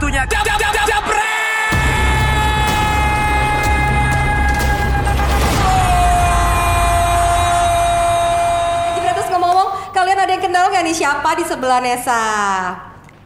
Waktunya jab, jab, jabret! Jebretus ngomong-ngomong, kalian ada yang kenal gak nih siapa di sebelah Nesa?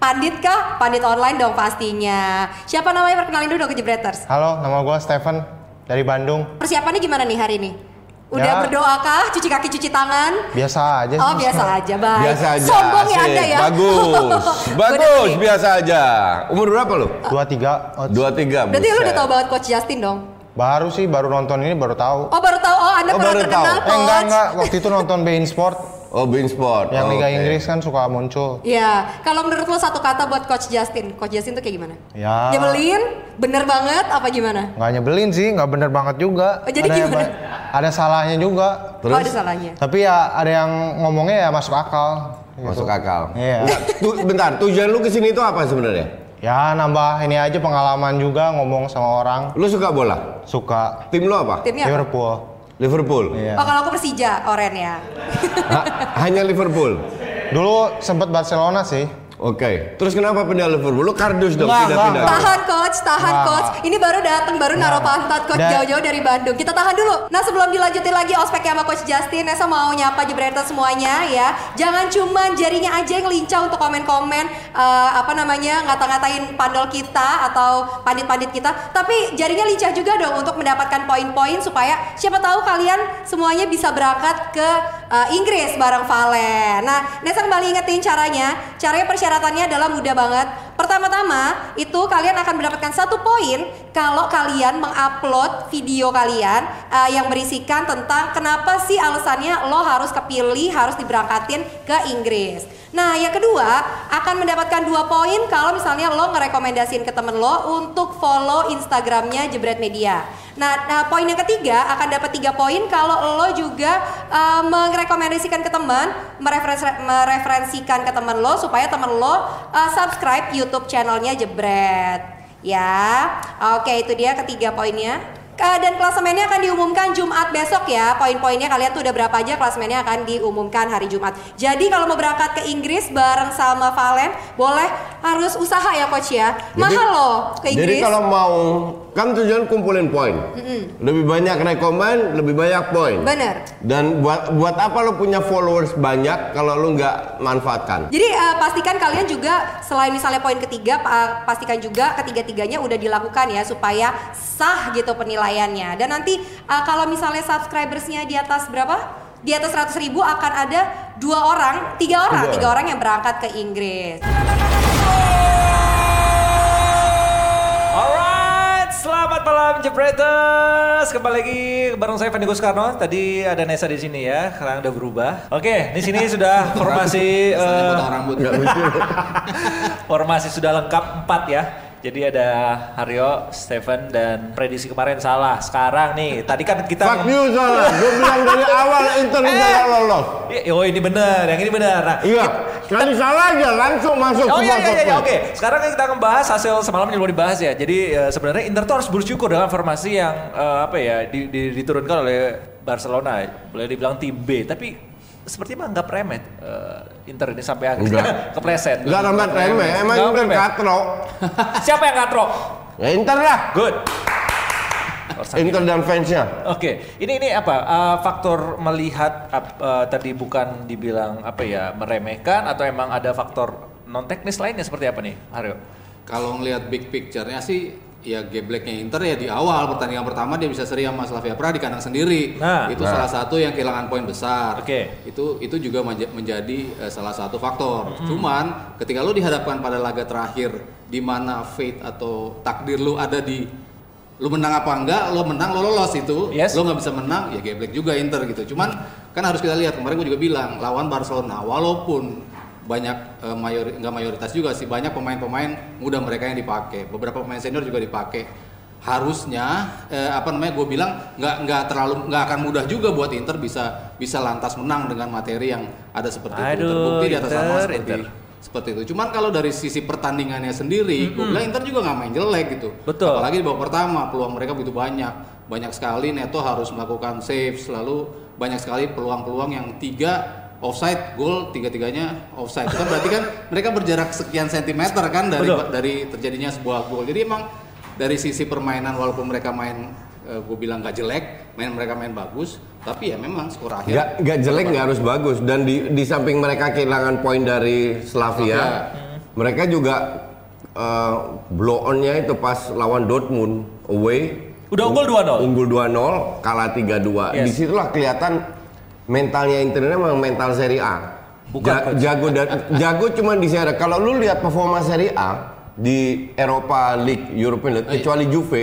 Pandit kah? Pandit online dong pastinya. Siapa namanya perkenalin dulu dong ke Jebreters. Halo, nama gue Stephen dari Bandung. Persiapannya gimana nih hari ini? Udah Ya. berdoa kah? Cuci kaki, cuci tangan? Biasa aja Oh sih. biasa aja, baik. Biasa aja. Sombong ya anda ya? Bagus. Bagus, biasa aja. Umur berapa lu? Dua tiga. Oh, Dua tiga. Berarti lu udah tau banget Coach Justin dong? Baru sih, baru nonton ini baru tahu. Oh baru tahu, oh anda Oh, pernah baru terkenal tahu. Coach? Eh enggak enggak, waktu itu nonton Bein Sport Oh, Bein Sport. yang Liga Oke. Inggris kan suka muncul. Iya, kalau menurut lo satu kata buat Coach Justin, Coach Justin tuh kayak gimana? Ya. Nyebelin, bener banget, apa gimana? Nggak nyebelin sih, nggak bener banget juga. Oh, jadi ada, gimana? ada salahnya juga. Terus? Oh ada salahnya. Tapi ya ada yang ngomongnya ya masuk akal. gitu. Masuk akal. Iya. Enggak, tu- bentar, tujuan lu ke sini itu apa sebenarnya? Ya nambah ini aja pengalaman juga ngomong sama orang. Lu suka bola? Suka Tim lu apa? Timnya apa? Liverpool. Liverpool. Iya. Oh kalau aku Persija, Oren ya. Ha- hanya Liverpool. Dulu sempet Barcelona sih. Oke. Terus kenapa pindah Liverpool? Lu kardus dong, pindah-pindah. Tahan coach, tahan Nah. coach. Ini baru datang, baru naruh Nah. pantat coach Dan- jauh-jauh dari Bandung. Kita tahan dulu. Nah sebelum dilanjutin lagi ospeknya sama coach Justin, Nesa mau nyapa Jebreter semuanya ya. Jangan cuman jarinya aja yang lincah untuk komen-komen eh, apa namanya ngata-ngatain pandol kita atau pandit-pandit kita, tapi jarinya lincah juga dong untuk mendapatkan poin-poin supaya siapa tahu kalian semuanya bisa berangkat ke eh, Inggris bareng Valen. Nah, Nesa kembali ingetin caranya. Caranya persyaratannya adalah mudah banget. Pertama-tama itu kalian akan mendapatkan satu poin kalau kalian mengupload video kalian eh, yang berisikan tentang kenapa sih alasannya lo harus kepilih harus diberangkatin ke Inggris. Nah, yang kedua akan mendapatkan dua poin kalau misalnya lo ngerekomendasiin ke temen lo untuk follow Instagramnya Jebret Media. Nah, nah, poin yang ketiga akan dapat tiga poin kalau lo juga uh, merekomendasikan ke teman, mereferensi- mereferensikan ke teman lo supaya teman lo uh, subscribe YouTube channelnya Jebret. Ya, oke itu dia ketiga poinnya. Dan klasemennya akan diumumkan Jumat besok ya. Poin-poinnya kalian tuh udah berapa aja klasemennya akan diumumkan hari Jumat. Jadi kalau mau berangkat ke Inggris bareng sama Valen, boleh harus usaha ya coach ya. Mahal loh ke Jadi Inggris. kalau mau kan tujuan kumpulin poin. Lebih banyak rekomen, lebih banyak poin. Bener. Dan buat buat apa lo punya followers banyak kalau lo nggak manfaatkan? Jadi eh, pastikan kalian juga selain misalnya poin ketiga, pa- pastikan juga ketiga-tiganya udah dilakukan ya supaya sah gitu penilaiannya. Dan nanti eh, kalau misalnya subscribersnya di atas berapa? Di atas 100 ribu akan ada dua orang, tiga orang, Tiga tiga orang yang berangkat ke Inggris. Malam Jebreters. Kembali lagi bareng saya Fandi Guskarno. Tadi ada Nesa di sini ya, sekarang udah berubah. Oke, di sini sudah formasi potong rambut. formasi sudah lengkap empat ya. Jadi ada Haryo, Stephen dan prediksi kemarin salah. Sekarang nih, tadi kan kita Fuck you salah. Gue bilang dari awal Inter lolos. Eh, Oh ini benar, yang ini benar. Nah, Iya. Sekali salah aja langsung masuk Oh iya iya iya oke. Sekarang kita akan bahas hasil semalam yang belum dibahas ya. Jadi eh, sebenarnya Inter tuh harus bersyukur dengan formasi yang eh, apa ya di- di- diturunkan oleh Barcelona. Boleh dibilang tim B, tapi sepertinya mah nggak premet eh, Inter ini sampai akhirnya Enggak. kepleset. Enggak rambat remeh, emang Inter remeh. katro. Siapa yang katrok? Ya Inter lah. Good. Inter dan fansnya. Oke, ini ini apa eh, faktor melihat eh, tadi bukan dibilang apa ya meremehkan atau emang ada faktor non teknis lainnya seperti apa nih, Haryo? Kalau ngelihat big picture-nya sih ya gebleknya Inter ya di awal pertandingan pertama dia bisa seri sama Slavia Praha di kandang sendiri. Nah. itu Nah. salah satu yang kehilangan poin besar. Oke. Itu itu juga menja- menjadi eh, salah satu faktor. Cuman ketika lu dihadapkan pada laga terakhir di mana fate atau takdir lu ada di lu menang apa enggak, lo menang lo lolos itu, Yes. lo nggak bisa menang ya geblek juga Inter gitu. Cuman kan harus kita lihat kemarin gue juga bilang lawan Barcelona walaupun banyak eh, mayori nggak mayoritas juga sih banyak pemain-pemain muda mereka yang dipakai. Beberapa pemain senior juga dipakai. Harusnya eh, apa namanya gue bilang nggak nggak terlalu nggak akan mudah juga buat Inter bisa bisa lantas menang dengan materi yang ada seperti itu Aduh, terbukti di atas Inter, sama seperti Inter. seperti itu. Cuman kalau dari sisi pertandingannya sendiri gue bilang Inter juga nggak main jelek gitu. Betul. apalagi di babak pertama peluang mereka begitu banyak. Banyak sekali Neto harus melakukan save selalu banyak sekali peluang-peluang yang tiga offside, gol tiga-tiganya offside. Itu kan berarti kan mereka berjarak sekian sentimeter kan dari Betul. dari terjadinya sebuah gol. Jadi emang dari sisi permainan walaupun mereka main gue bilang gak jelek, main mereka main bagus, tapi ya memang skor akhir Nggak, nggak jelek nggak harus bagus dan di, di samping mereka kehilangan poin dari Slavia, Slavia. mereka juga eh, blow onnya itu pas lawan Dortmund away Udah unggul 2-0. unggul 2-0 kalah 3-2 Yes. di situlah kelihatan mentalnya Inter ini memang mental Serie A Bukan, Ja- Coach. jago dan jago cuma di Serie A kalau lu lihat performa Serie A di Eropa League European League kecuali Juve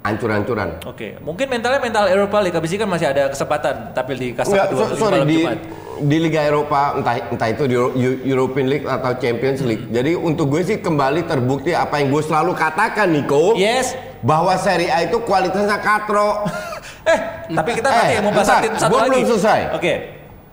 hancur-hancuran Oke, mungkin mentalnya mental Eropa League. Habis ini kan masih ada kesempatan tampil di kasta Enggak, kedua so- di sorry di Jumat. di Liga Eropa entah entah itu di Euro- Eu- European League atau Champions League. Jadi untuk gue sih kembali terbukti apa yang gue selalu katakan Nico Yes. bahwa Serie A itu kualitasnya katro. Eh, tapi kita nanti Eh, mau bahas bentar, tim satu gua lagi. belum selesai. Oke.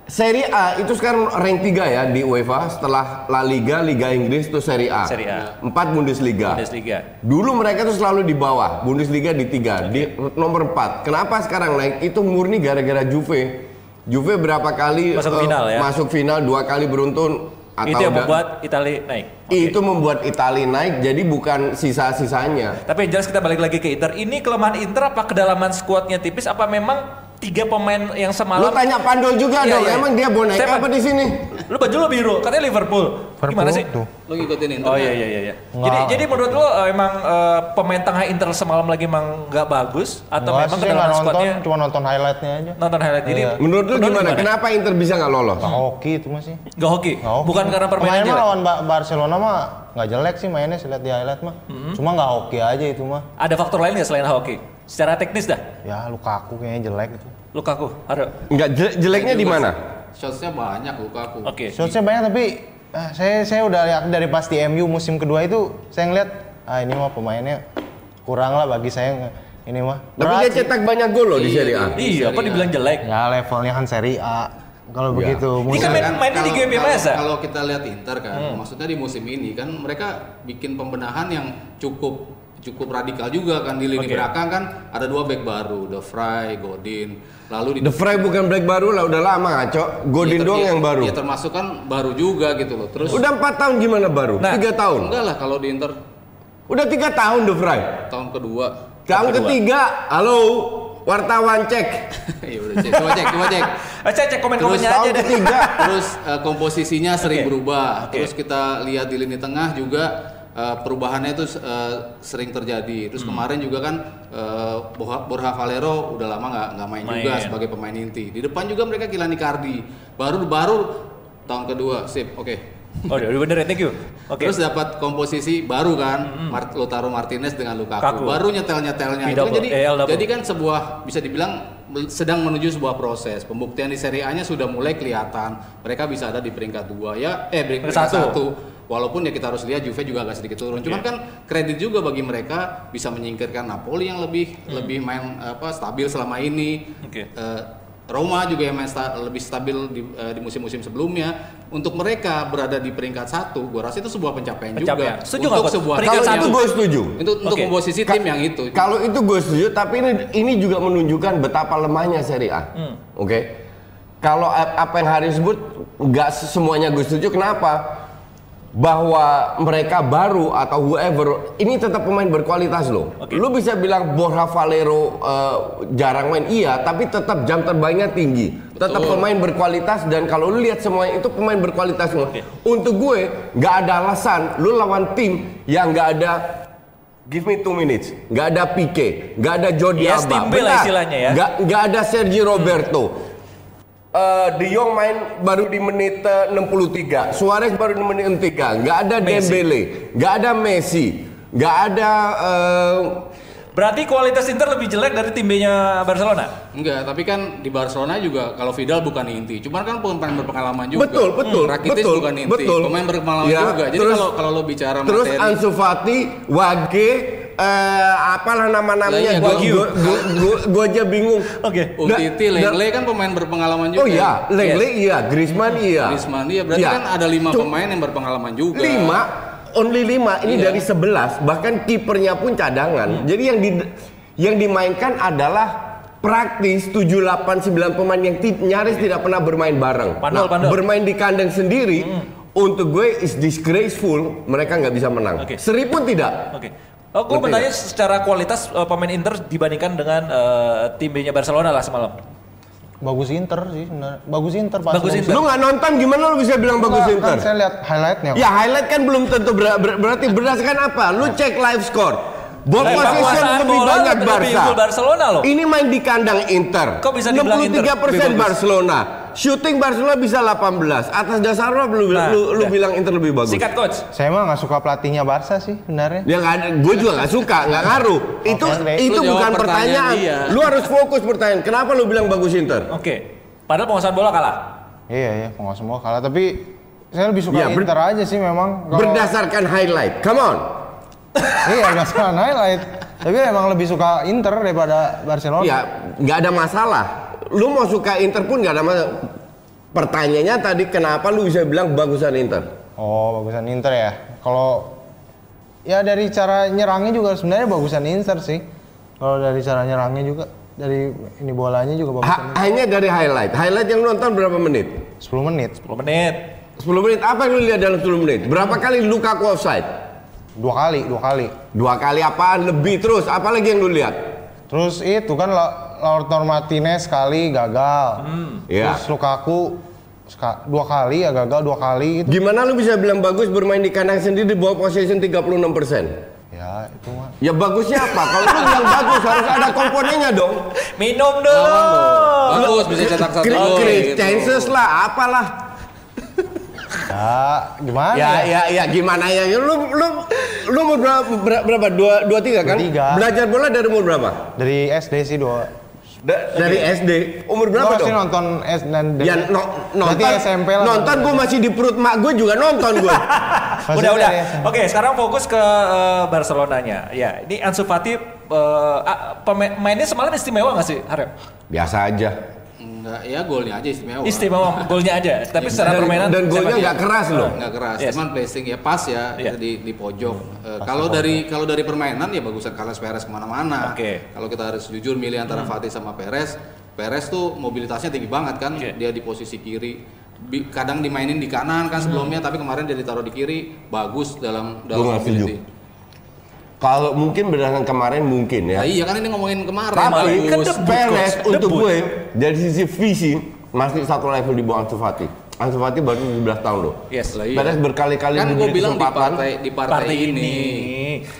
Serie A itu sekarang rank 3 ya di UEFA setelah La Liga, Liga Inggris itu Serie A. Serie A. 4 Bundesliga. Bundesliga. Dulu mereka tuh selalu di bawah, Bundesliga di tiga, di nomor 4. Kenapa sekarang naik? Itu murni gara-gara Juve. Juve berapa kali Masuk eh, final ya? Masuk final dua kali beruntun atau Itu yang membuat Italia naik. Oke. itu membuat Italia naik jadi bukan sisa-sisanya. Tapi yang jelas kita balik lagi ke Inter. Ini kelemahan Inter apa kedalaman skuadnya tipis? Apa memang tiga pemain yang Lu semalam? tanya Pandol juga Iya, dong, iya. emang dia bonek Stefan. apa di sini? Lu baju lu biru, katanya Liverpool. Gimana sih? Tuh. lo ngikutin Inter Oh iya iya iya. iya. Nggak. Jadi jadi menurut lu eh, emang eh, pemain tengah Inter semalam lagi emang nggak bagus atau Nggak memang kedalaman nonton, skuadnya cuma nonton highlightnya aja. nonton highlight jadi Iya. Menurut lu gimana? Kenapa Inter bisa nggak lolos? Nggak hoki itu masih. Gak hoki. Nggak hoki. Bukan karena permainan Kemarin mah lawan Ba- Barcelona mah nggak jelek sih mainnya, lihat di highlight mah. Hmm. Cuma nggak hoki aja itu mah. Ada faktor lain nggak selain hoki? Secara teknis dah. Ya Lukaku kayaknya jelek itu. Lukaku, ada. Enggak je- jeleknya di mana? shotsnya banyak Lukaku Oke. Shotsnya banyak tapi ah, saya saya udah lihat dari pas di MU musim kedua itu saya ngeliat ah ini mah pemainnya kurang lah bagi saya ini mah. Tapi Berat dia sih. cetak banyak gol loh di Iya, Serie A. Iya, apa dibilang jelek? Ya levelnya kan Serie A. Kalau Ya. begitu Ini kan main- mainnya di kalau- GBMS kalau- ya? Kalau kita lihat Inter kan, maksudnya di musim ini kan mereka bikin pembenahan yang cukup cukup radikal juga kan di lini Oke. belakang kan ada dua back baru, The Fry, Godin. Lalu di The Fry bukan black baru lah, udah lama ngaco. Godin Ya, doang ya- yang baru. Ya termasuk kan baru juga gitu loh. Terus Udah empat tahun gimana baru? Nah, tiga tahun. enggak lah kalau di Inter Udah tiga tahun The Fry. tahun kedua. Tahun kedua. ketiga, halo wartawan cek. Iya udah cek, coba cek, coba cek. Eh, cek cek komen-komennya aja deh. ketiga. Terus eh, komposisinya sering Oke. berubah. Oke. Terus kita lihat di lini tengah juga eh, perubahannya itu eh, sering terjadi. Terus Hmm. kemarin juga kan eh, Borja, Valero udah lama nggak nggak main, juga Main. sebagai pemain inti. Di depan juga mereka Kilani Cardi. Baru baru tahun kedua, sip, oke. Oh, udah bener ya, thank you. Oke. Terus dapat komposisi baru kan, Mart- Lautaro Martinez dengan Lukaku. Lukaku. Baru nyetel-nyetelnya. Itu kan jadi jadi kan sebuah bisa dibilang sedang menuju sebuah proses. Pembuktian di Serie A-nya sudah mulai kelihatan. Mereka bisa ada di peringkat dua ya, eh peringkat Peringkat satu. satu. Walaupun ya kita harus lihat Juve juga agak sedikit turun. Cuman Oke. kan kredit juga bagi mereka bisa menyingkirkan Napoli yang lebih Hmm. lebih main apa stabil selama ini. Oke. Eh, Roma juga yang main sta- lebih stabil di, di musim-musim sebelumnya. Untuk mereka berada di peringkat satu, gua rasa itu sebuah pencapaian, Pencapaian. juga. Setuju untuk sebuah Peringkat Kalau satu itu gue setuju. untuk untuk Oke. komposisi Ka- tim yang itu. Kalau itu gue setuju, tapi ini ini juga menunjukkan betapa lemahnya Serie A. Hmm. Oke. Kalau a- apa yang Hari sebut nggak semuanya gue setuju. Kenapa? Bahwa mereka baru atau whoever ini tetap pemain berkualitas loh. Oke. Lu bisa bilang Borja Valero eh, jarang main, iya, tapi tetap jam terbangnya tinggi. Tetap Betul. pemain berkualitas dan kalau lu lihat semua itu pemain berkualitas semua. Oke. Untuk gue nggak ada alasan lu lawan tim yang nggak ada Give me two minutes. Nggak ada Pique, nggak ada Jordi Yes, Alba. Timbe lah Benar. istilahnya ya. Nggak nggak ada Sergio Roberto. Eh, De Jong main baru di menit eh, 63. Suarez baru di menit 63. Nggak ada Messi. Dembele, nggak ada Messi, nggak ada eh, Berarti kualitas Inter lebih jelek dari tim B-nya Barcelona. Enggak, tapi kan di Barcelona juga kalau Vidal bukan inti. Cuman kan pemain berpengalaman juga. Betul, betul, Rakitic betul, bukan inti. betul. Pemain berpengalaman Ya, juga. Jadi terus- kalau kalau lo bicara terus materi Ansu Fati, Wage, eh, apalah nama-namanya iya, gua, Wagyu. gua, gua, gua- gua aja bingung. Oke. Umtiti, Da- da- Lenglet kan pemain berpengalaman juga. Oh iya, Lenglet iya, Griezmann iya. Griezmann iya, berarti Iya. kan ada lima Cuk- pemain yang berpengalaman juga. lima only lima ini Iya. dari 11 bahkan kipernya pun cadangan Hmm. jadi yang di yang dimainkan adalah praktis 7 8 9 pemain yang ti- nyaris tidak pernah bermain bareng. Pandol, pandol. bermain di kandang sendiri untuk gue is disgraceful, mereka nggak bisa menang. Oke. Seri pun tidak. Oke. Oh, gue bertanya secara kualitas eh, pemain Inter dibandingkan dengan eh, tim B-nya Barcelona lah semalam. Bagus Inter sih sebenarnya. Bagus Inter pas. Bagus Inter. Lu nggak nonton gimana lu bisa bilang bagus Inter? Kan saya lihat highlightnya. Ya highlight kan belum tentu ber- ber- berarti berdasarkan apa? Lu cek live score. Ball possession penguasaan lebih bola banyak Barca. Barcelona loh. Ini main di kandang Inter. Kok bisa dibilang Inter 63% lebih bagus? Barcelona. Shooting Barcelona bisa 18. Atas dasar apa lu, Nah, lu, lu bilang Inter lebih bagus? Sikat coach. Saya mah nggak suka pelatihnya Barca sih sebenarnya. Ya nggak ada, gue juga nggak suka, nggak ngaruh. Itu Oke, itu Lu bukan pertanyaan pertanyaan. dia. Lu harus fokus pertanyaan. Kenapa lu bilang bagus Inter? Oke. Padahal penguasaan bola kalah. Iya iya, nggak semua kalah. Tapi saya lebih suka ber- Inter aja sih memang. Kalau- Berdasarkan highlight. Come on. Iya berdasarkan highlight. Tapi emang lebih suka Inter daripada Barcelona. Ya, nggak ada masalah. Lu mau suka Inter pun nggak ada masalah. Pertanyaannya tadi kenapa lu bisa bilang bagusan Inter? Oh bagusan Inter ya. Kalau ya dari cara nyerangnya juga sebenarnya bagusan Inter sih. Kalau dari cara nyerangnya juga dari ini bolanya juga bagusan Ha- hanya dari highlight. Highlight yang lu nonton berapa menit? Inter. 10 menit. 10 menit. 10 menit. Apa yang lu lihat dalam 10 menit? Berapa kali Lukaku offside? Dua kali, dua kali. Dua kali apaan? Lebih terus. Apalagi yang lu lihat? Terus itu kan La- Lautaro Martinez sekali gagal. Iya. Terus Lukaku seka- dua kali ya gagal dua kali itu. Gimana lu bisa bilang bagus bermain di kandang sendiri di bawah possession 36%? Ya itu mah. Ya bagusnya apa? Kalau lu bilang bagus harus ada komponennya dong. Minum dulu. Bagus bisa cetak satu chances lah, apalah. Ya gimana Ya, ya? ya, gimana ya? Lu, lu, lu umur berapa? ber- Berapa? Dua, dua tiga kan? Dua tiga. Belajar bola dari umur berapa? Dari SD sih dua. Da- dari SD. Umur berapa dong? nonton S dan Ya no, nonton, Berarti SMP lah. nonton gue masih di perut mak gue juga nonton gue. Udah udah. Oke, sekarang fokus ke eh, Barcelonanya. Ya, ini Ansu Fati eh, ah, pemain mainnya semalam istimewa nggak sih, Haryo? Biasa aja. Enggak, ya golnya aja istimewa. Istimewa golnya aja, tapi secara Dan- permainan dan golnya nggak keras loh. nggak keras, Yes. cuman placing ya pas ya Iya. di, di pojok. Eh, kalau dari kalau dari permainan ya bagusan Carles Perez ke mana-mana. Oke. Kalau kita harus jujur milih antara Fatih sama Perez, Perez tuh mobilitasnya tinggi banget kan, Oke. dia di posisi kiri. Kadang dimainin di kanan kan sebelumnya, tapi kemarin dia ditaruh di kiri, bagus dalam dalam mobility. Kalau mungkin berdasarkan kemarin mungkin ya. Nah, iya kan ini ngomongin kemarin. Tapi kan Perez coach. untuk gue dari sisi visi masih satu level di bawah Ansu Fati. Ansu Fati baru 17 tahun loh. Yes. Lah iya. Perez berkali-kali kan gue diberi bilang di kesempatan. partai di partai, Partai ini. ini.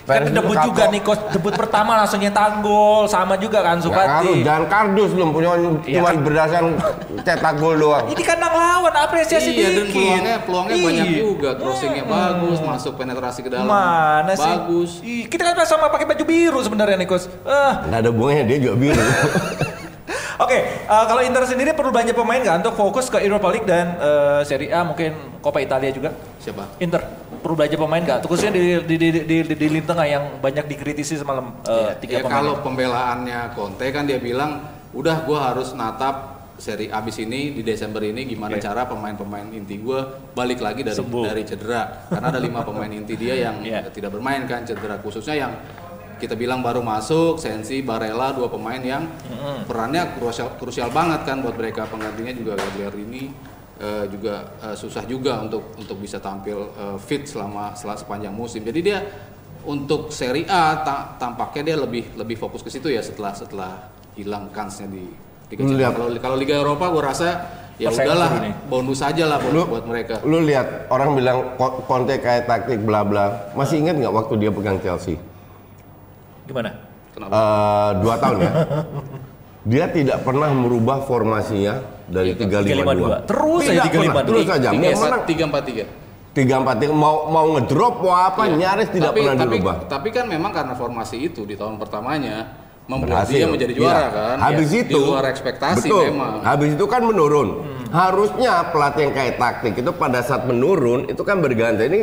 Kan debut juga nih coach, debut pertama langsung nyetak gol sama juga kan Ansu Fati. dan kardus belum punya Iya cuma kan? berdasarkan cetak gol doang. Ini kandang lawan apresiasi Iya dan dikit. peluangnya peluangnya banyak Iya. juga, crossingnya bagus, masuk penetrasi ke dalam. Mana sih? Bagus. Ih, kita kan sama pakai baju biru sebenarnya nih coach. Ah, Nggak ada bunganya dia juga biru. Oke, eh, kalau Inter sendiri perlu banyak pemain nggak untuk fokus ke Europa League dan eh, Serie A mungkin Coppa Italia juga? Siapa? Inter perlu belajar pemain nggak? Khususnya di di di di, di, di lini tengah yang banyak dikritisi semalam eh, tiga ya pemain. kalau pembelaannya Conte kan dia bilang, udah gua harus natap seri abis ini di Desember ini gimana Oke. cara pemain-pemain inti gua balik lagi dari Sembuh. dari cedera karena ada lima pemain inti dia yang Iya. tidak bermain kan cedera khususnya yang kita bilang baru masuk Sensi Barella dua pemain yang perannya krusial krusial banget kan buat mereka penggantinya juga Gagliardini eh, juga eh, susah juga untuk untuk bisa tampil eh, fit selama selama sepanjang musim jadi dia untuk Serie A ta- tampaknya dia lebih lebih fokus ke situ ya setelah setelah hilang kansnya di Liga Champions. Kalau kalau Liga Eropa gua rasa ya Persaingan udahlah bonus aja lah buat, lu, buat mereka. lu lihat orang bilang Conte kayak taktik bla bla. Masih ingat nggak waktu dia pegang Chelsea? Gimana? Eh, dua tahun ya. Dia tidak pernah merubah formasinya dari 352. 352. Terus aja Tidak pernah, 352. Terus saja. Tiga menang tiga empat tiga. tiga empat tiga mau mau ngedrop mau apa nyaris tidak tapi, pernah tapi, dirubah. Tapi kan memang karena formasi itu di tahun pertamanya membuat Berhasil. dia menjadi juara Iya. kan. Habis Ya, itu di luar ekspektasi betul. memang. Habis itu kan menurun. Harusnya pelatih yang kayak taktik itu pada saat menurun itu kan berganti. Ini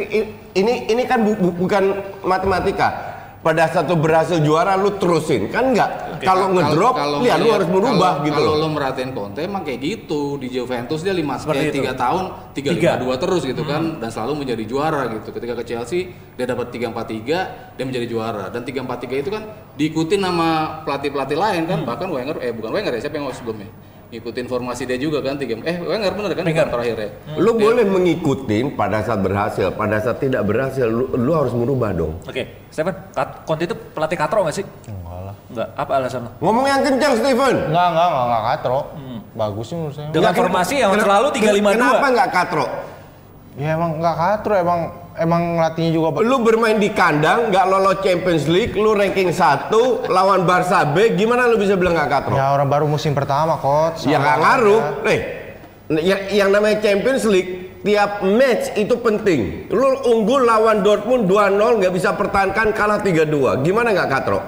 ini ini kan bu- bu- bukan matematika. Pada saat lu berhasil juara lu terusin. Kan enggak? Kalau ngedrop, ya lu ngeliat- harus merubah kalau, gitu Kalau loh. lo merhatiin Conte emang kayak gitu. Di Juventus dia lima Seperti itu. tiga tahun tiga lima dua terus gitu kan. Dan selalu menjadi juara gitu. Ketika ke Chelsea dia dapat tiga empat tiga dia menjadi juara. Dan tiga empat tiga itu kan diikuti nama pelatih pelatih lain kan. Bahkan Wenger eh bukan Wenger ya siapa yang sebelumnya ngikutin formasi dia juga kan tiga eh Wenger bener kan Wenger. terakhir ya. Lu boleh mengikutin pada saat berhasil, pada saat tidak berhasil, lu, lu harus merubah dong. Oke, Stephen, Kat- Conte itu pelatih katro nggak sih? Enggak lah. Enggak. Apa alasan lo? Ngomong yang kencang, Steven. Enggak, enggak, enggak, enggak katro. Bagus sih menurut saya. Dengan formasi yang selalu 3-5-2. Kenapa nggak katro? Ya emang enggak katro, emang emang latihnya juga Lu bermain di kandang, nggak lolos Champions League, lu ranking 1, lawan Barca B, gimana lu bisa bilang nggak katro? Ya orang baru musim pertama, coach. Ya nggak aja. ngaruh. Nih, yang, yang namanya Champions League, tiap match itu penting. Lu unggul lawan Dortmund 2-0, nggak bisa pertahankan kalah 3-2. Gimana nggak katro?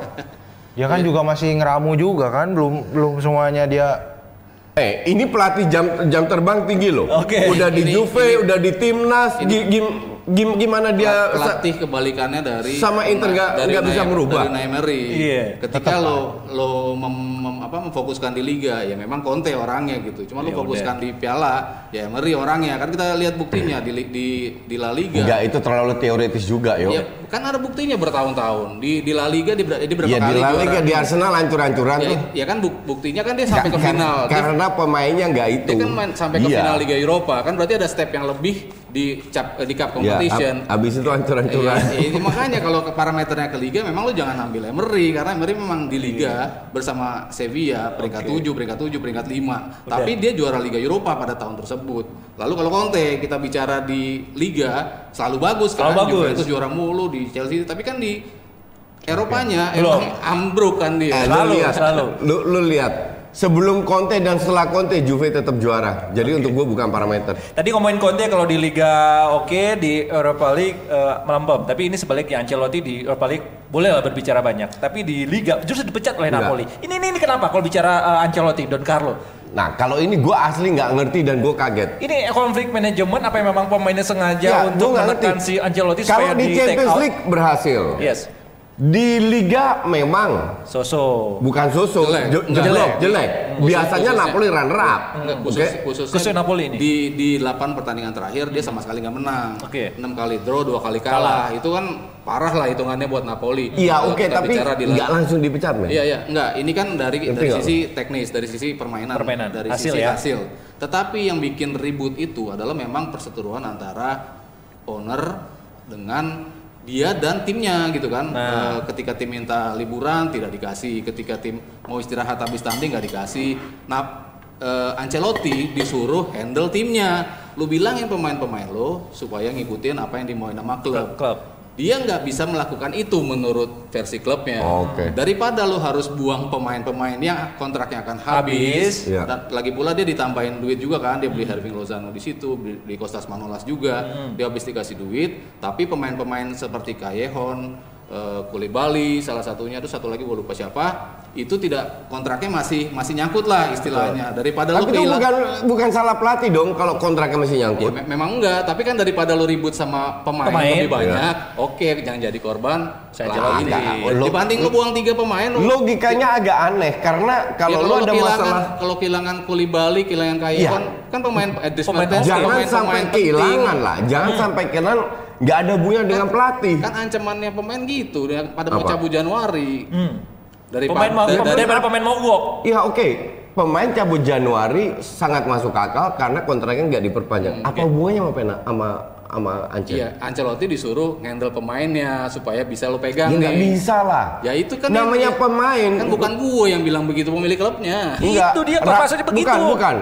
Ya kan juga masih ngeramu juga kan, belum belum semuanya dia Eh, ini pelatih jam jam terbang tinggi loh. Oke. Udah di Ini- Juve, ini- udah di timnas, gi- gim- gim- gimana dia pelatih kebalikannya dari sama Inter nggak- nggak bisa merubah. dari Naimeri. Iya. Ketika lo lo mem- mem- apa memfokuskan di liga ya memang Conte orangnya gitu. Cuma lo Ya fokuskan di piala ya Emery orangnya. Kan kita lihat buktinya di di di La Liga. Enggak, itu terlalu teoritis juga, yo. Ya, kan ada buktinya bertahun-tahun. Di di La Liga di, di berapa Ya di kali La juara. Liga di Arsenal hancur-hancuran Ya, tuh. ya kan buk- buktinya kan dia sampai ke Ka- final. Dia- Karena pemainnya nggak itu. dia kan main sampai ke Iya. final Liga Eropa. Kan berarti ada step yang lebih di cap eh, di cup Ya, competition. ab- abis itu hancur-hancuran. Iya, ini makanya kalau parameternya ke liga memang lu jangan ambil Emery karena Emery memang di liga bersama Sevilla peringkat 7, peringkat 7, peringkat 5. Tapi dia juara Liga Eropa pada tahun tersebut. Lalu kalau Conte kita bicara di liga selalu bagus kan Selalu bagus. Juventus juara mulu di Chelsea tapi kan di Eropanya Belum. emang ambruk kan dia. Eh, Selalu, lu lihat, selalu. Lu, lu lihat. Sebelum Conte dan setelah Conte, Juve tetap juara. Jadi untuk gua bukan parameter. Tadi ngomongin Conte kalau di Liga oke, di Europa League eh, melempem. Tapi ini sebaliknya Ancelotti di Europa League boleh lah berbicara banyak. Tapi di Liga justru dipecat oleh Enggak. Napoli. Ini, ini ini kenapa kalau bicara eh, Ancelotti, Don Carlo? Nah, kalau ini gua asli nggak ngerti dan gua kaget. Ini konflik manajemen apa yang memang pemainnya sengaja Ya, untuk menekan si Ancelotti Kalau supaya di di take Champions out? League berhasil. Yes. Di Liga memang Soso. bukan sosok Jelek. jelek, jelek, jelek. Khusus- Biasanya khususnya. Napoli runner up. Enggak, khusus, khususnya, Khususnya Napoli ini. Di di 8 pertandingan terakhir dia sama sekali nggak menang. Oke. 6 kali draw, 2 kali kalah. Itu kan parah lah hitungannya buat Napoli. Iya, oke, kita tapi nggak La- langsung dipecat, men. Iya, iya, enggak. Ini kan dari Ngerti dari nggak sisi teknis, dari sisi permainan, Permainan. dari Hasil sisi ya. hasil. Tetapi yang bikin ribut itu adalah memang perseteruan antara owner dengan dia dan timnya gitu kan. Nah. Eh, ketika tim minta liburan tidak dikasih, ketika tim mau istirahat habis tanding nggak dikasih. Nah, eh, Ancelotti disuruh handle timnya. Lu bilangin pemain-pemain lo supaya ngikutin apa yang dimauin sama klub. Klub. Dia nggak bisa melakukan itu menurut versi klubnya. Oke. Daripada lo harus buang pemain-pemain yang kontraknya akan Habis. habis, Iya. dan lagi pula dia ditambahin duit juga kan, dia beli Herving Lozano di situ, beli, Kostas Manolas juga, dia habis dikasih duit. Tapi pemain-pemain seperti Kayehon, eh, Koulibaly, salah satunya itu satu lagi gue lupa siapa, itu tidak kontraknya masih masih nyangkut lah istilahnya. Daripada lo Tapi itu kehilang- bukan bukan salah pelatih dong kalau kontraknya masih Ya, nyangkut. me- memang enggak, tapi kan daripada lo ribut sama pemain, Pemain, lebih banyak, oke jangan jadi korban. Saya. Lo- Dibanding lo buang tiga pemain, lo Logikanya agak aneh karena kalau Ya, lu lo ada kehilangan, masalah kalau kehilangan Koulibaly, kehilangan Kaye Iya. kan, kan pemain eh, Pemain Mertens, jangan pemain- sampai pemain penting. kehilangan lah, jangan sampai kehilangan nggak ada hubungannya dengan pelatih. Kan ancamannya pemain gitu, pada mau Apa? cabut Januari. Hmm. Dari Pemain mau dari, dari- daripada pemain mogok. Ya oke, pemain cabut Januari sangat masuk akal karena kontraknya nggak diperpanjang. Hmm, Apa hubungannya sama pena sama sama Ancel? Iya, Ancelotti disuruh handle pemainnya supaya bisa lo Ya pegang nggak nih. bisa lah. Ya itu kan namanya yang- pemain. Kan bukan gue yang bilang begitu pemilik klubnya. Enggak. Itu dia, maksudnya begitu. Bukan, bukan.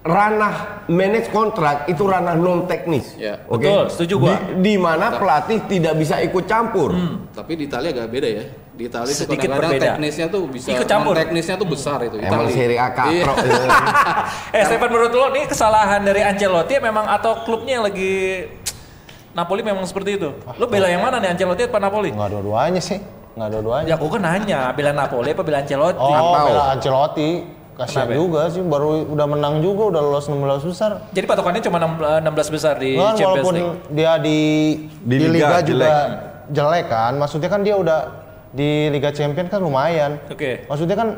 Ranah manage kontrak itu ranah non teknis. Ya, Oke. betul, setuju gua. Di, di mana pelatih tidak bisa ikut campur. Tapi di Italia agak beda ya. Di Italia Sedikit berbeda. teknisnya tuh bisa Ikut campur. teknisnya tuh besar itu Emang Italia. Serie A Iya. katrok. eh Stefan menurut lo ini kesalahan dari Ancelotti memang atau klubnya yang lagi Napoli memang seperti itu? Lo bela yang mana nih Ancelotti apa Napoli? Enggak dua-duanya sih. Enggak dua-duanya. Ya aku kan nanya, bela Napoli apa bela Ancelotti? Oh, Atau- bela Ancelotti. Kasihan Kenapa? juga sih, baru udah menang juga, udah lolos 16 besar. Jadi patokannya cuma 16 besar di Kan Champions walaupun League. dia di Di di, Liga Liga, juga jelek kan, maksudnya kan dia udah di Liga Champions kan lumayan. Oke. Maksudnya kan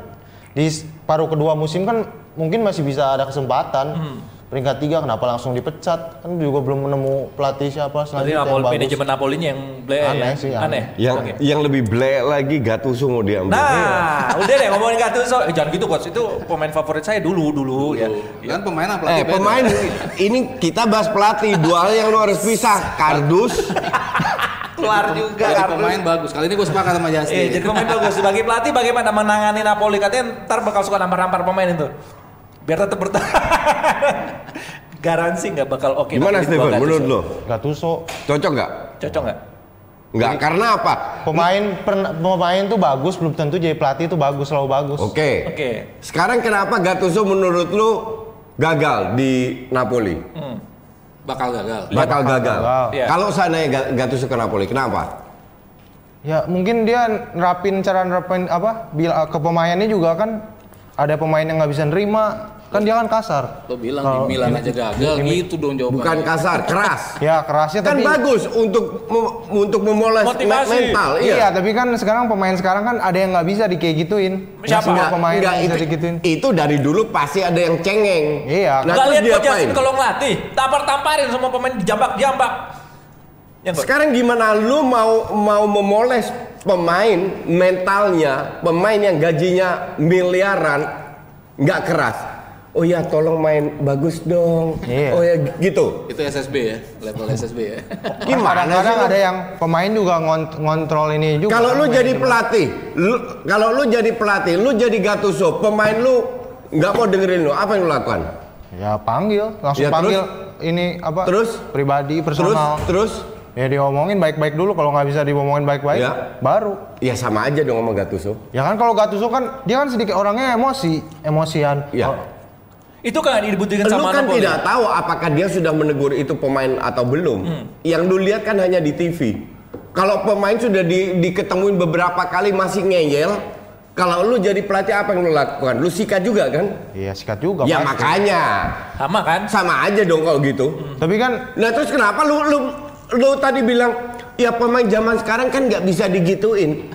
di paruh kedua musim kan mungkin masih bisa ada kesempatan. Hmm. Peringkat tiga kenapa langsung dipecat? Kan juga belum menemu pelatih siapa selanjutnya yang Napoli, bagus. manajemen Napolinya yang ble Aneh ya? sih, aneh. aneh. Yang Oke. yang lebih ble lagi Gattuso mau diambil. Nah, udah deh ngomongin Gattuso. Eh, jangan gitu coach, itu pemain favorit saya dulu dulu ya. Kan pemain apa? Eh pemain ini kita bahas pelatih dua hal yang lu harus pisah kardus Keluar juga. Jadi Kardus. pemain bagus. Kali ini gue sepakat sama Justin. Eh, jadi pemain bagus. Sebagai pelatih bagaimana menangani Napoli? Katanya ntar bakal suka nampar-nampar pemain itu. Biar tetap bertahan. Garansi nggak bakal oke. gimana Napoli di Steven menurut lo Gattuso cocok nggak Cocok nggak? nggak karena apa pemain pern- pemain tuh bagus belum tentu jadi pelatih itu bagus selalu bagus. oke Oke. sekarang kenapa Gattuso menurut lu gagal di Napoli bakal gagal. bakal bakal gagal gagal. Iya. kalau seandainya Ga- Gattuso ke Napoli kenapa Ya mungkin dia nerapin cara nerapin apa bila ke pemainnya juga kan ada pemain yang nggak bisa nerima kan dia kan kasar. Lo bilang Kalau di Milan ini- aja gagal ini- gitu dong jawabannya. bukan kasar keras Ya kerasnya kan tapi bagus untuk mem- untuk memoles Motivasi. mental Iya, iya tapi kan sekarang pemain sekarang kan ada yang nggak bisa di kayak gituin. Siapa? semua Nggak- pemain nggak, bisa itu, digituin. itu dari dulu pasti ada yang cengeng Iya. nah lihat dia kalau ngelatih, tampar-tamparin semua pemain dijambak-jambak. Yang Sekarang gimana lu mau mau memoles pemain mentalnya, pemain yang gajinya miliaran nggak keras. Oh ya tolong main bagus dong. Iya. Oh ya gitu. Itu SSB ya, level SSB ya. Gimana Kadang-kadang ada yang pemain juga ngont- ngontrol ini juga. Kalau lu jadi pelatih, lu kalau lu jadi pelatih, lu jadi Gattuso, pemain lu nggak mau dengerin lu, apa yang lu lakukan? ya panggil, langsung Ya, terus? panggil ini apa? Terus? pribadi Terus personal. terus Ya diomongin baik-baik dulu kalau nggak bisa diomongin baik-baik, Ya. baru. ya sama aja dong sama Gattuso. Ya kan kalau Gattuso kan dia kan sedikit orangnya emosi, emosian. Ya. Oh, itu kan dibutuhkan Lu sama kan Napoli. tidak tahu apakah dia sudah menegur itu pemain atau belum. Hmm. Yang lu lihat kan hanya di TV. Kalau pemain sudah di, diketemuin beberapa kali masih ngeyel, kalau lu jadi pelatih apa yang lu lakukan? Lu sikat juga kan? Iya sikat juga. ya pasti. makanya Sama kan? sama aja dong kalau gitu. Tapi kan Nah terus kenapa lu lu lu tadi bilang ya pemain zaman sekarang kan nggak bisa digituin?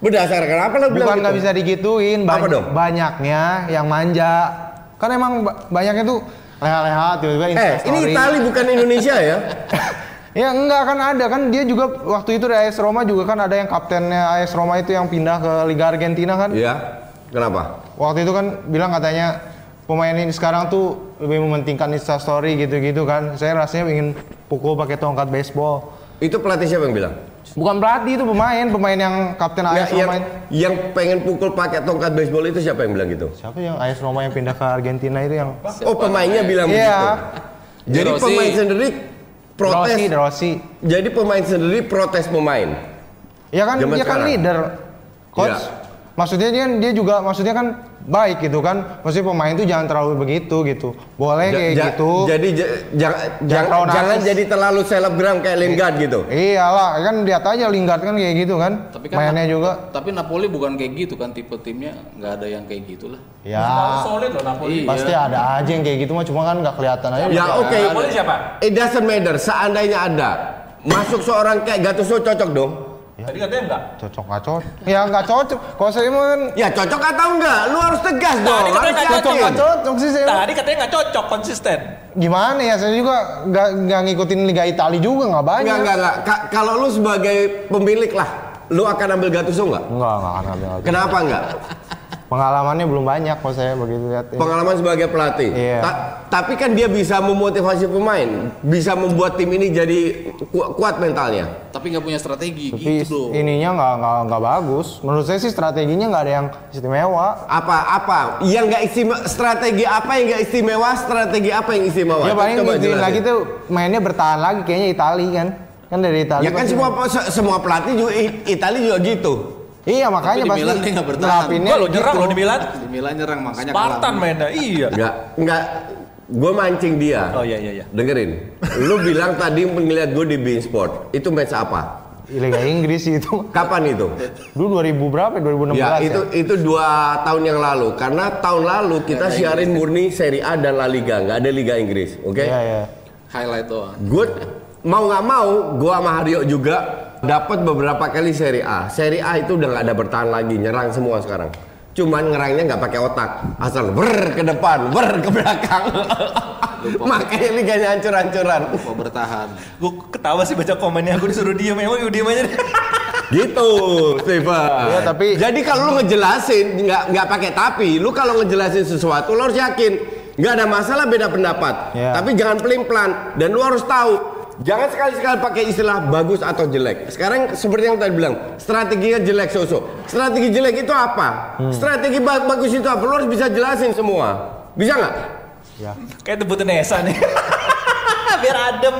Berdasarkan apa lu bilang bukan gitu? nggak bisa digituin, Apa banyak, dong? banyaknya yang manja. Kan emang ba- banyaknya tuh leha-leha tiba-tiba Eh ini Itali bukan Indonesia ya? Ya enggak kan ada kan dia juga waktu itu di AS Roma juga kan ada yang kaptennya AS Roma itu yang pindah ke Liga Argentina kan. Iya. Kenapa? Waktu itu kan bilang katanya pemain ini sekarang tuh lebih mementingkan instastory gitu-gitu kan. Saya rasanya ingin pukul pakai tongkat baseball. Itu pelatih siapa yang bilang? Bukan pelatih itu pemain, pemain yang kapten Nggak, AS yang, Roma. itu. yang pengen pukul pakai tongkat baseball itu siapa yang bilang gitu? Siapa yang AS Roma yang pindah ke Argentina itu yang Oh pemainnya bilang Iya. begitu. Jadi Rossi. pemain sendiri protes. Rossi, Rossi. Jadi pemain sendiri protes pemain. Ya kan Zaman dia kan sekarang. leader. Coach. Iya. Maksudnya dia kan dia juga maksudnya kan baik gitu kan. Maksudnya pemain tuh jangan terlalu begitu gitu. Boleh Ja- kayak ja- gitu. Jadi ja- jangan jangan, terlalu jangan narsis. jadi terlalu selebgram kayak Lingard gitu. Iyalah, kan lihat aja Lingard kan kayak gitu kan. Tapi kan Mainnya juga. Tapi Napoli bukan kayak gitu kan tipe timnya nggak ada yang kayak gitulah. Ya, solid loh Napoli. Iya. pasti ada aja yang kayak gitu mah cuma kan nggak kelihatan aja. Ya oke. Napoli siapa? It doesn't matter. Seandainya ada masuk seorang kayak Gattuso cocok dong. Tadi katanya enggak. Cocok nggak cocok? Ya nggak cocok. Kalau saya Ya cocok atau enggak? Lu harus tegas dong. Tadi katanya cocok yakin. nggak cocok sih saya. Tadi katanya nggak cocok, konsisten. Gimana ya? Saya juga nggak nggak ngikutin Liga Italia juga nggak banyak. Enggak, enggak, enggak. Ka- kalau lu sebagai pemilik lah, lu akan ambil Gattuso enggak? Enggak, enggak akan ambil. Kenapa enggak? Pengalamannya belum banyak kalau saya begitu lihat. Pengalaman sebagai pelatih. Iya. Ta- tapi kan dia bisa memotivasi pemain, bisa membuat tim ini jadi ku- kuat mentalnya. Tapi nggak punya strategi Tapi gitu dong. ininya nggak nggak nggak bagus. Menurut saya sih strateginya nggak ada yang istimewa. Apa apa? Yang enggak istimewa strategi apa yang enggak istimewa? Strategi apa yang istimewa? Ya paling lagi tuh mainnya bertahan lagi kayaknya Itali kan. Kan dari Itali. Ya kan semua se- semua pelatih juga Italia juga gitu. Iya makanya di pasti Milan dia nggak bertahan. Gua lo nyerang gitu. lo di Milan. Di Milan nyerang makanya Spartan kalah. mainnya. Iya. Enggak, enggak. Gue mancing dia. Oh iya iya iya. Dengerin. Lu bilang tadi ngeliat gue di Bein Sport. Itu match apa? Liga Inggris itu. Kapan itu? Dulu 2000 berapa? ya? 2016 Ya, ya. itu itu dua tahun yang lalu. Karena tahun lalu kita siarin murni Serie A dan La Liga, nggak ada Liga Inggris, oke? Iya, iya. Highlight doang. Gue mau nggak mau, gue sama Haryo juga dapat beberapa kali Serie A. Serie A itu udah nggak ada bertahan lagi, nyerang semua sekarang. Cuman ngerangnya nggak pakai otak, asal ber ke depan, ber ke belakang. Makanya liganya hancur-hancuran. Mau bertahan. Gue ketawa sih baca komennya, aku disuruh diem, emang gue diem aja deh. Gitu, Steven. Iya, tapi- jadi kalau lu ngejelasin nggak nggak pakai tapi, lu kalau ngejelasin sesuatu lu harus yakin. Nggak ada masalah beda pendapat. Iya. Tapi jangan pelin-pelan dan lu harus tahu Jangan sekali-sekali pakai istilah bagus atau jelek. Sekarang seperti yang tadi bilang, strateginya jelek sosok. Strategi jelek itu apa? Strategi ba- bagus itu apa? Lu harus bisa jelasin semua. Bisa nggak? Ya. Kayak debutan Nesa nih. Biar adem.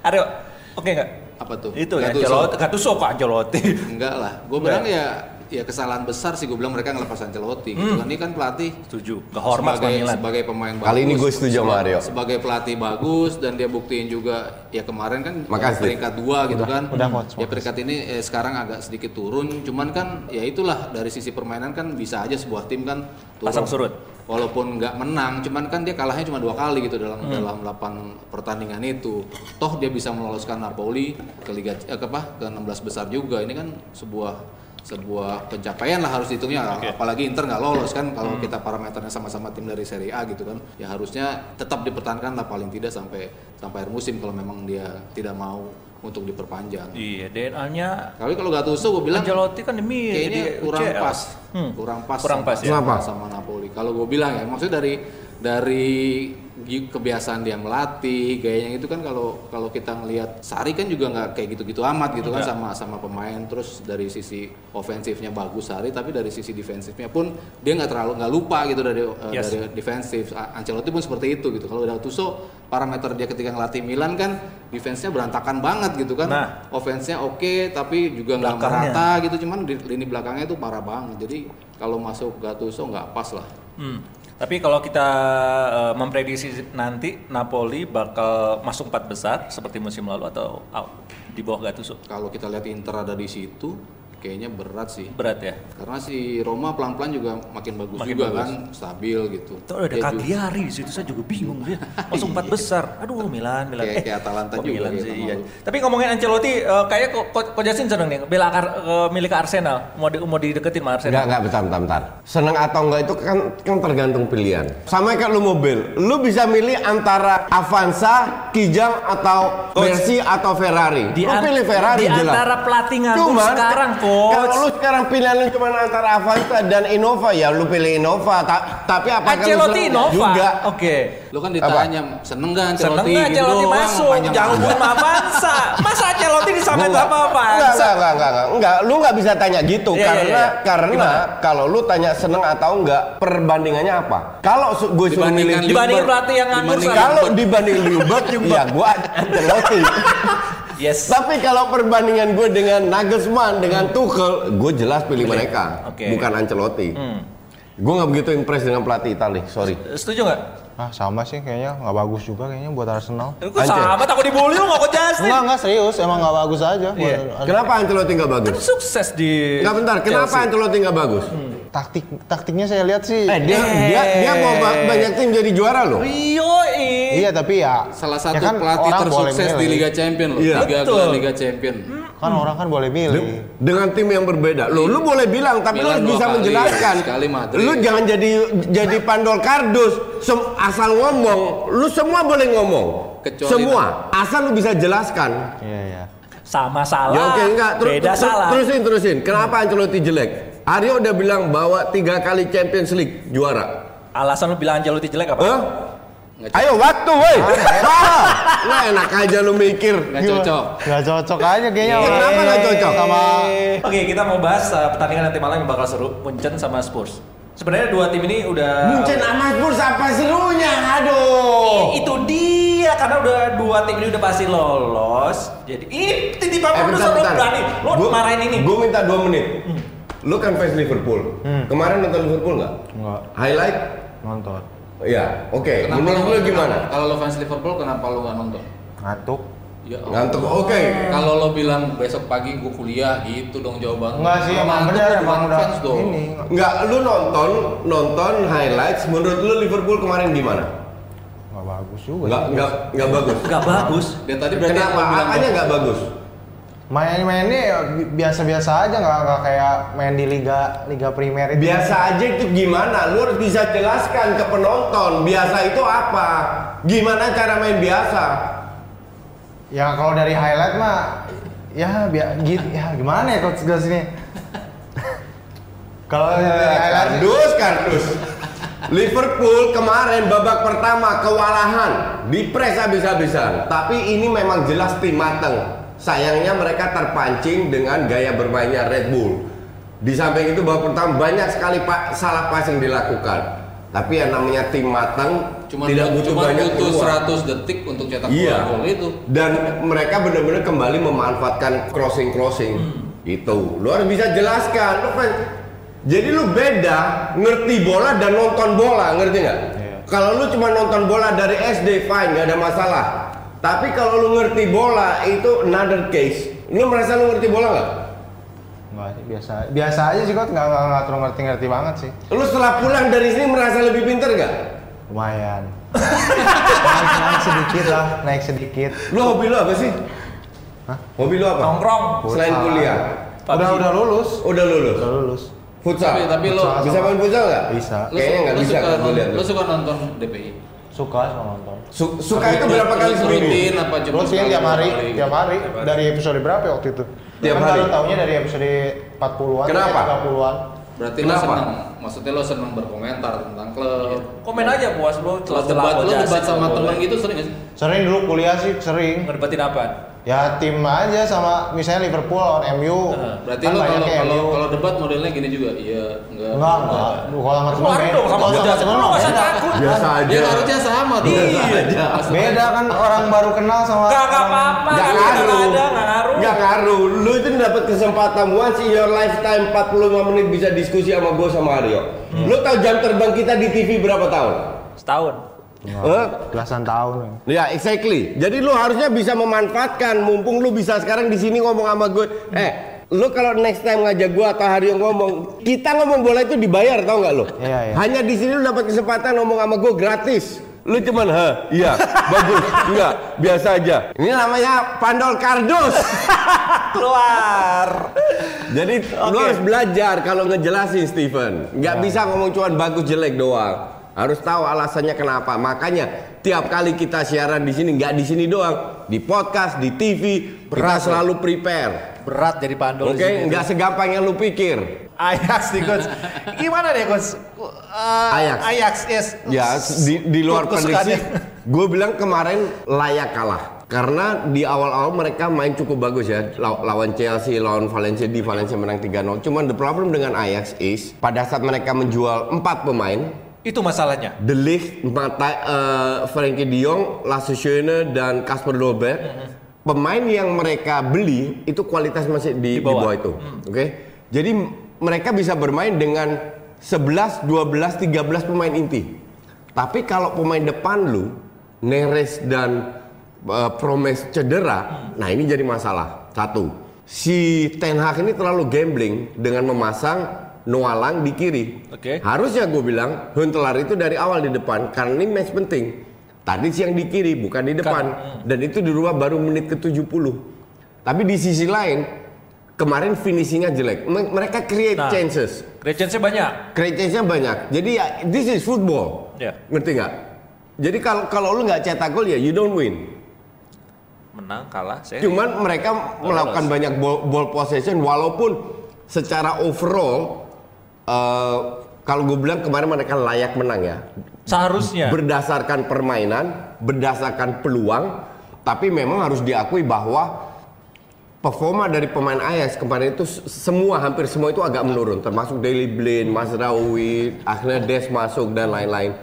Aryo, oke nggak? Apa tuh? Itu ya, Gattuso. Ancelotti. Gattuso kok Ancelotti. Enggak lah. Gue bilang ya ya kesalahan besar sih gue bilang mereka ngelepas Ancelotti gitu kan. Ini kan pelatih Setuju. Gak hormat sama sebagai, Milan. sebagai pemain bagus. Kali ini gue setuju sama Aryo. Sebagai pelatih bagus dan dia buktiin juga ya kemarin kan Makasih. peringkat dua gitu kan. udah, coach, ya peringkat ini eh, sekarang agak sedikit turun. Cuman kan ya itulah dari sisi permainan kan bisa aja sebuah tim kan turun. Pasang surut. Walaupun nggak menang, cuman kan dia kalahnya cuma dua kali gitu dalam dalam 8 pertandingan itu. Toh dia bisa meloloskan Napoli ke Liga eh, ke apa? Ke 16 besar juga. Ini kan sebuah sebuah pencapaian lah harus dihitungnya apalagi Inter nggak lolos kan kalau kita parameternya sama-sama tim dari Serie A gitu kan ya harusnya tetap dipertahankan lah paling tidak sampai sampai akhir musim kalau memang dia tidak mau untuk diperpanjang Iya, DNA-nya tapi kalau Gattuso gue bilang Ancelotti kan demi kayaknya di kurang UCL. pas Hmm. kurang pas Kurang sama, pas ya. Kenapa? sama Napoli kalau gue bilang ya maksudnya dari dari kebiasaan dia melatih gayanya itu kan kalau kalau kita ngelihat Sari kan juga nggak kayak gitu-gitu amat gitu kan sama sama pemain. Terus dari sisi ofensifnya bagus Sari tapi dari sisi defensifnya pun dia nggak terlalu nggak lupa gitu dari eh, Yes. dari defensif. Ancelotti pun seperti itu gitu. Kalau udah Tuso parameter dia ketika ngelatih Milan kan defense-nya berantakan banget gitu kan. Nah. offense-nya oke tapi juga nggak merata gitu. Cuman di lini belakangnya itu parah banget. Jadi kalau masuk Gattuso nggak pas lah. Hmm. Tapi kalau kita eh, memprediksi nanti Napoli bakal masuk empat besar seperti musim lalu atau out di bawah Gattuso? Kalau kita lihat Inter ada di situ kayaknya berat sih berat ya. karena si Roma pelan-pelan juga makin bagus Makin juga bagus. kan stabil gitu Itu ada Dia Cagliari di situ saya juga bingung dia masuk empat besar. Aduh Milan, Milan. Kayak- kayak Atalanta kok juga Milan kayak sih, iya. Tapi ngomongin Ancelotti, eh, kayaknya kok Ko- Ko Justin seneng nih bela eh, milik Arsenal. Mau di, mau dideketin sama Enggak, Arsenal. enggak, bentar, bentar, bentar. Seneng atau enggak itu kan kan tergantung pilihan. Sama kayak lu mobil, lu bisa milih antara Avanza, Kijang atau Mercy atau Ferrari. Di lu an- pilih Ferrari di jelas. antara pelatih nganggur sekarang, ka- Coach. Kalau lu sekarang pilihan lu cuma antara Avanza dan Innova ya lu pilih Innova. Ta- tapi apa Ancelotti Innova. juga? Oke. lu kan ditanya seneng gak Seneng Ancelotti nggak gitu Ancelotti doang, masuk? panjang Jangan sama Avanza. Masa Ancelotti disamain sama Enggak, Avanza? enggak, enggak, enggak, enggak, enggak. Lu nggak bisa tanya gitu Iya, iya, karena iya. karena Gimana? kalau lu tanya seneng atau enggak perbandingannya apa? Kalau su- gue suruh milih Liverpool- pelatih yang nganggur kalau dibanding Liubert, ya gue Ancelotti. Yes. Tapi kalau perbandingan gue dengan Nagelsmann, dengan Tuchel, gue jelas pilih mereka, Oke. bukan Ancelotti. Hmm. Gue nggak begitu impress dengan pelatih Itali, sorry. Setuju nggak? Ah sama sih kayaknya nggak bagus juga kayaknya buat Arsenal. Anjir. sama takut dibully lu nggak Justin? Enggak enggak serius emang nggak bagus aja. buat Iya. Kenapa Ancelotti nggak bagus? Kan sukses di Nggak bentar, kenapa Chelsea. Ancelotti nggak bagus? Taktik taktiknya saya lihat sih. Eh dia dia dia mau ba- banyak tim jadi juara loh. Rio Iya tapi ya salah ya satu kan pelatih tersukses di. Liga Champion loh Iya. tiga Betul. gelar Liga Champion Kan orang kan boleh milih. dengan tim yang berbeda. Lo lu boleh bilang tapi lu Milan bisa kali, menjelaskan. sekali. Lu jangan jadi jadi pandol kardus sem- asal ngomong. Lu semua boleh ngomong. Kecuali- semua asal lu bisa jelaskan. Iya iya. sama salah. Ya oke enggak Terus- Beda terus- salah. Terusin terusin. Kenapa Ancelotti jelek? Aryo udah bilang bawa tiga kali Champions League juara. Alasan lu bilang Ancelotti jelek apa? Hah? Nggak Ayo waktu woi. Ah, Nah enak aja lu mikir. nggak cocok Gak cocok aja kayaknya. Iya, kenapa nggak cocok? sama Oke, kita mau bahas uh, pertandingan nanti malam yang bakal seru, Munchen sama Spurs. Sebenarnya dua tim ini udah Munchen sama Spurs apa serunya? Aduh. itu dia karena udah dua tim ini udah pasti lolos. Jadi ini titipan Eh, lo berani, lo marahin ini. Gue minta dua menit. Lu kan fans Liverpool. Kemarin nonton Liverpool nggak? Nggak. Highlight? nonton. Iya. Oke. Kenapa Menurut lu gimana? Kalau lo fans Liverpool kenapa lo nggak nonton? Ngantuk. Ya, Ngantuk. Oke. Kalau lo bilang besok pagi gue kuliah gitu dong jawaban. Enggak sih emang lo emang udah fans dong. ini. Nggak, lu nonton nonton highlights. Menurut lu Liverpool kemarin gimana? Nggak bagus juga. Nggak nggak nggak bagus. Gak bagus. Dan tadi berarti Kenapa? Apanya nggak bagus? Main-mainnya ya bi- biasa-biasa aja nggak nggak kayak main di liga liga primer itu. Biasa aja itu gimana? Lu harus bisa jelaskan ke penonton. Biasa itu apa? Gimana cara main biasa? Ya kalau dari highlight mah ya biar gitu ya gimana ya coach Gas ini? kalau dari highlight Kardus, kardus. Liverpool kemarin babak pertama kewalahan, dipres habis-habisan. Tapi ini memang jelas tim mateng. Sayangnya mereka terpancing dengan gaya bermainnya Red Bull. Di samping itu babak pertama banyak sekali pak salah passing dilakukan. Tapi yang namanya tim mateng Cuma tidak butuh cuma banyak butuh peluang. 100 detik untuk cetak Iya. gol itu. Dan mereka benar-benar kembali memanfaatkan crossing-crossing. Itu. Lu harus bisa jelaskan. Lu kan jadi lu beda ngerti bola dan nonton bola, ngerti nggak? Iya. Kalau lu cuma nonton bola dari SD fine, nggak ada masalah. Tapi kalau lu ngerti bola itu another case. Lu merasa lu ngerti bola nggak? Nggak sih, biasa biasa aja sih coach nggak nggak nggak terlalu ngerti-ngerti banget sih. Lu setelah pulang dari sini merasa lebih pinter nggak? Lumayan. naik, naik sedikit lah, naik sedikit. Lu hobi lu apa sih? Hah? Hobi lu apa? Nongkrong. Selain Futsal. kuliah. Udah udah lulus. Udah lulus. Udah lulus. Futsal. Tapi- tapi lu- bisa main futsal nggak? Bisa. Kayaknya nggak lu bisa suka, nonton, lu suka nonton DPI? Suka sama nonton. Su- suka itu berapa kali? Rutin apa cuma Rutin sekali, tiap hari, tiap hari. Dari episode berapa ya waktu itu? Tiap kan hari? baru taunya dari episode 40-an, Kenapa? 30-an. Berarti lo Kenapa? seneng, maksudnya lo seneng berkomentar tentang klub. Komen aja puas lu Lo celah debat, lo debat sama temen gitu sering gak sih? Sering dulu kuliah sih, sering. Ngedebatin apa? Ya tim aja sama misalnya Liverpool lawan MU. Berarti kan lo kalau kalau kalau debat modelnya gini juga, iya, enggak. Enggak, enggak. Lu kalau sama temen Keluar beda. sama Kalau sama Lu mah nggak usah beda. takut. Biasa aja. Dia harusnya sama dong. Iya. Beda kan orang baru kenal sama Gak, gak orang- apa-apa. Gak Gak ngaruh. ada, gak ngaruh. Gak ngaruh. Lu itu dapat kesempatan once in your lifetime 45 menit bisa diskusi sama gue sama Aryo. Hmm. Lu tahu jam terbang kita di TV berapa tahun? Setahun. Enggak, Belasan tahun. Ya, exactly. Jadi lu harusnya bisa memanfaatkan mumpung lu bisa sekarang di sini ngomong sama gue. Eh, lu kalau next time ngajak gue atau hari yang ngomong, kita ngomong bola itu dibayar tau nggak lu? Iya, iya. Hanya di sini lu dapat kesempatan ngomong sama gue gratis. Lu cuman, ha, iya, bagus, enggak, biasa aja. Ini namanya pandol kardus. Keluar. Jadi lu harus belajar kalau ngejelasin Steven. Nggak bisa ngomong cuman bagus jelek doang. Harus tahu alasannya kenapa. Makanya tiap kali kita siaran di sini nggak di sini doang, di podcast, di TV, kita selalu prepare. Berat jadi pandol Oke, sini. nggak segampang yang lu pikir. Ajax nih coach. Gimana deh coach? Uh, Ajax. Ajax yes. Ya di, di luar prediksi, gue bilang kemarin layak kalah. Karena di awal-awal mereka main cukup bagus ya Law- lawan Chelsea, lawan Valencia di Valencia menang 3-0. Cuman the problem dengan Ajax is pada saat mereka menjual empat pemain, Itu masalahnya. De Ligt, Mata, eh, Frenkie De Jong, Lasse Schöne dan Kasper Dolberg. Pemain yang mereka beli itu kualitas masih di, di Di bawah. bawah, itu. Oke. Jadi m- mereka bisa bermain dengan 11, 12, 13 pemain inti. Tapi kalau pemain depan lu Neres dan eh, Promes cedera, nah ini jadi masalah. Satu, si Ten Hag ini terlalu gambling dengan memasang Noalang di kiri. Oke. Harusnya gue bilang Huntelaar itu dari awal di depan karena ini match penting. Tadi siang di kiri bukan di depan dan itu dirubah baru menit ke-70. Tapi di sisi lain kemarin finishingnya jelek. M- Mereka create Nah. chances. Chance-nya banyak. Create chance-nya banyak. Jadi ya this is football. Ya. Ngerti nggak? Jadi kalau kalau lu nggak cetak gol ya you don't win. Menang, kalah, saya. Cuman mereka melakukan banyak ball, ball possession walaupun secara overall eh, kalau gue bilang kemarin mereka layak menang ya. Seharusnya. Berdasarkan permainan, berdasarkan peluang, tapi memang harus diakui bahwa performa dari pemain Ajax kemarin itu semua hampir semua itu agak menurun, termasuk Daily Blind, Masraoui, akhirnya Des masuk dan lain-lain.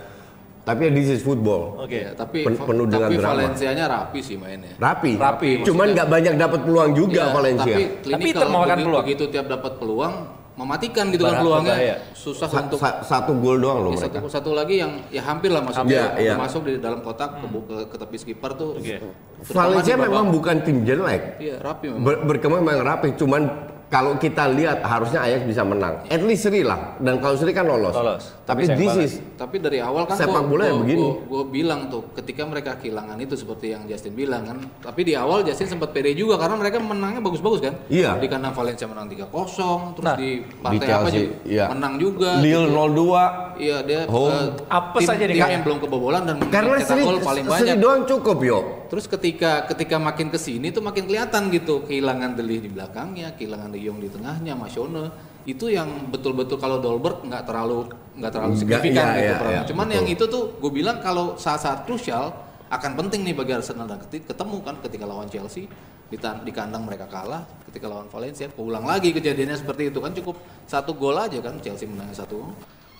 Tapi ya this is football. Oke. Ya, tapi Pen- penuh dengan tapi drama. Valencianya rapi sih mainnya. Rapi. Rapi, Cuman nggak banyak dapat peluang juga Iya, Valencia. Tapi Tapi termakan peluang. begitu tiap dapat peluang mematikan gitu kan peluangnya. berbahaya. Susah Sa- untuk sa- satu gol doang loh Ya, mereka. satu satu lagi yang ya hampir lah masuk Iya, Udah iya. masuk di dalam kotak ke, bu- ke, ke tepi skipper tuh. Terutama Valencia memang bukan tim jelek. Iya rapi memang. Ber- berkembang memang rapi, cuman kalau kita lihat harusnya Ajax bisa menang. At least seri lah. Dan kalau seri kan lolos. Lolos. Tapi this is Tapi dari awal kan Sepak bola ya begini. Gue bilang tuh ketika mereka kehilangan itu seperti yang Justin bilang kan. Tapi di awal Justin sempat pede juga karena mereka menangnya bagus-bagus kan. Iya. Di kandang Valencia menang 3-0, terus Nah, di di partai apa Chelsea, juga iya. menang juga. Lille gitu. 02. Iya dia Home. eh, Apes tim, aja nih, tim yang belum kebobolan dan Karena seri, gol paling seri banyak. doang cukup yo. Terus ketika ketika makin ke sini tuh makin kelihatan gitu kehilangan Delih di belakangnya, kehilangan De Jong di tengahnya, Masyone itu yang betul-betul kalau Dolberg nggak terlalu nggak terlalu signifikan iya, gitu iya, perannya. iya, Cuman betul. yang itu tuh gue bilang kalau saat-saat krusial akan penting nih bagi Arsenal dan ketemu kan ketika lawan Chelsea di, di kandang mereka kalah, ketika lawan Valencia keulang lagi kejadiannya seperti itu kan cukup satu gol aja kan Chelsea menangnya satu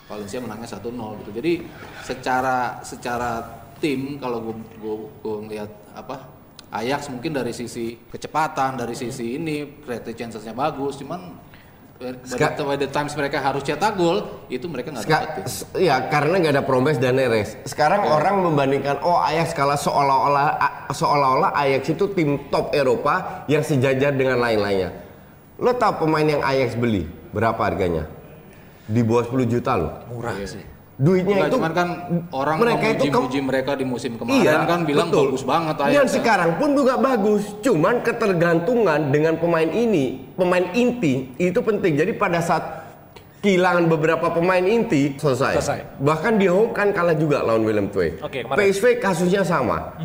Valencia menangnya 1-0 gitu. Jadi secara secara tim kalau gue gue gue ngelihat apa Ajax mungkin dari sisi kecepatan, dari sisi ini creative chances-nya bagus, cuman Ska- the, by the times mereka harus cetak gol itu mereka nggak s- ya karena nggak ada Promes dan Neres. Sekarang orang membandingkan oh Ajax kalah seolah-olah seolah-olah Ajax itu tim top Eropa yang sejajar dengan lain-lainnya. Lo tau pemain yang Ajax beli berapa harganya? Di bawah 10 juta loh. Murah sih. Duitnya Enggak, itu cuman kan orang mereka itu ke- memuji-muji mereka di musim kemarin kan bilang betul. bagus banget Dan Ajax. kan. sekarang pun juga bagus. Cuman ketergantungan dengan pemain ini, pemain inti itu penting. Jadi pada saat kehilangan beberapa pemain inti selesai. Selesai. Bahkan di home kan kalah juga lawan Willem II. Oke, kemarin. PSV kasusnya sama.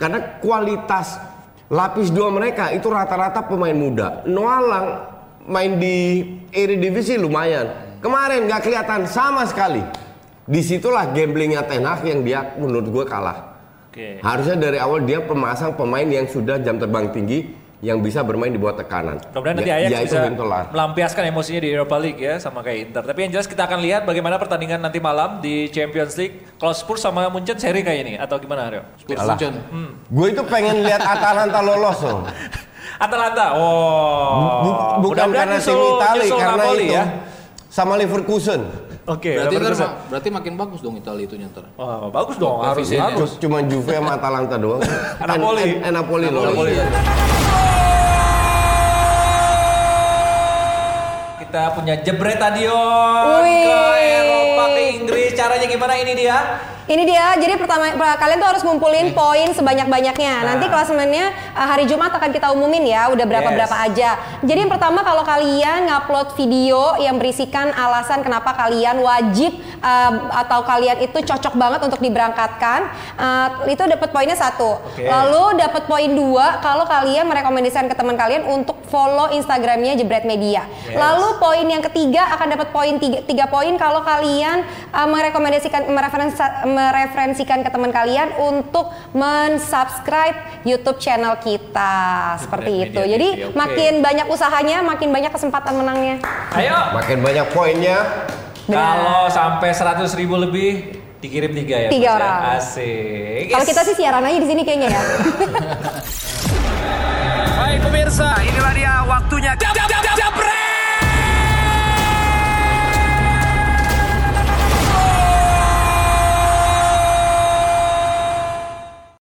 Karena kualitas lapis dua mereka itu rata-rata pemain muda. Noalang main di Eredivisie lumayan. Kemarin nggak kelihatan sama sekali. Di situlah gamblingnya Ten Hag yang dia menurut gue kalah. Oke. Harusnya dari awal dia pemasang pemain yang sudah jam terbang tinggi yang bisa bermain di bawah tekanan. Mudah-mudahan nanti Ya- Ajax yaitu bisa Bentolar. melampiaskan emosinya di Europa League ya sama kayak Inter. Tapi yang jelas kita akan lihat bagaimana pertandingan nanti malam di Champions League. Kalau Spurs sama Munchen seri kayak ini atau gimana Aryo? Spurs Alah. Munchen. Gue itu pengen lihat Atalanta lolos loh. Atalanta, oh. Bu- bukan Mudah-mudahan karena tim Itali, karena Napoli itu ya. sama Leverkusen. Oke, Berarti, ntar Leverkusen. ma- berarti makin bagus dong Italia itu nyantar. Wah, bagus dong, harus harus. Cuma Juve sama Atalanta doang. Napoli. En- en- Napoli loh. Napoli. Iya. Kita punya Jebretadio Wih. ke Eropa ke Inggris. Caranya gimana ini dia? Ini dia, jadi pertama kalian tuh harus ngumpulin poin sebanyak-banyaknya. Nah. Nanti klasemennya uh, hari Jumat akan kita umumin ya, udah berapa-berapa Yes. aja. Jadi yang pertama kalau kalian ngupload video yang berisikan alasan kenapa kalian wajib uh, atau kalian itu cocok banget untuk diberangkatkan, uh, itu dapat poinnya satu. Oke. Lalu dapat poin dua kalau kalian merekomendasikan ke teman kalian untuk follow Instagramnya Jebret Media. Yes. Lalu poin yang ketiga akan dapat poin tiga, tiga poin kalau kalian uh, merekomendasikan mereferensa- mereferensikan ke teman kalian untuk mensubscribe YouTube channel kita seperti Media itu. TV, Jadi oke. makin banyak usahanya, makin banyak kesempatan menangnya. Ayo. Makin banyak poinnya. Kalau sampai 100 ribu lebih dikirim tiga ya. Tiga Mas, ya? orang. Asik. Kalau kita sih siaran aja di sini kayaknya ya. Baik pemirsa, inilah dia waktunya.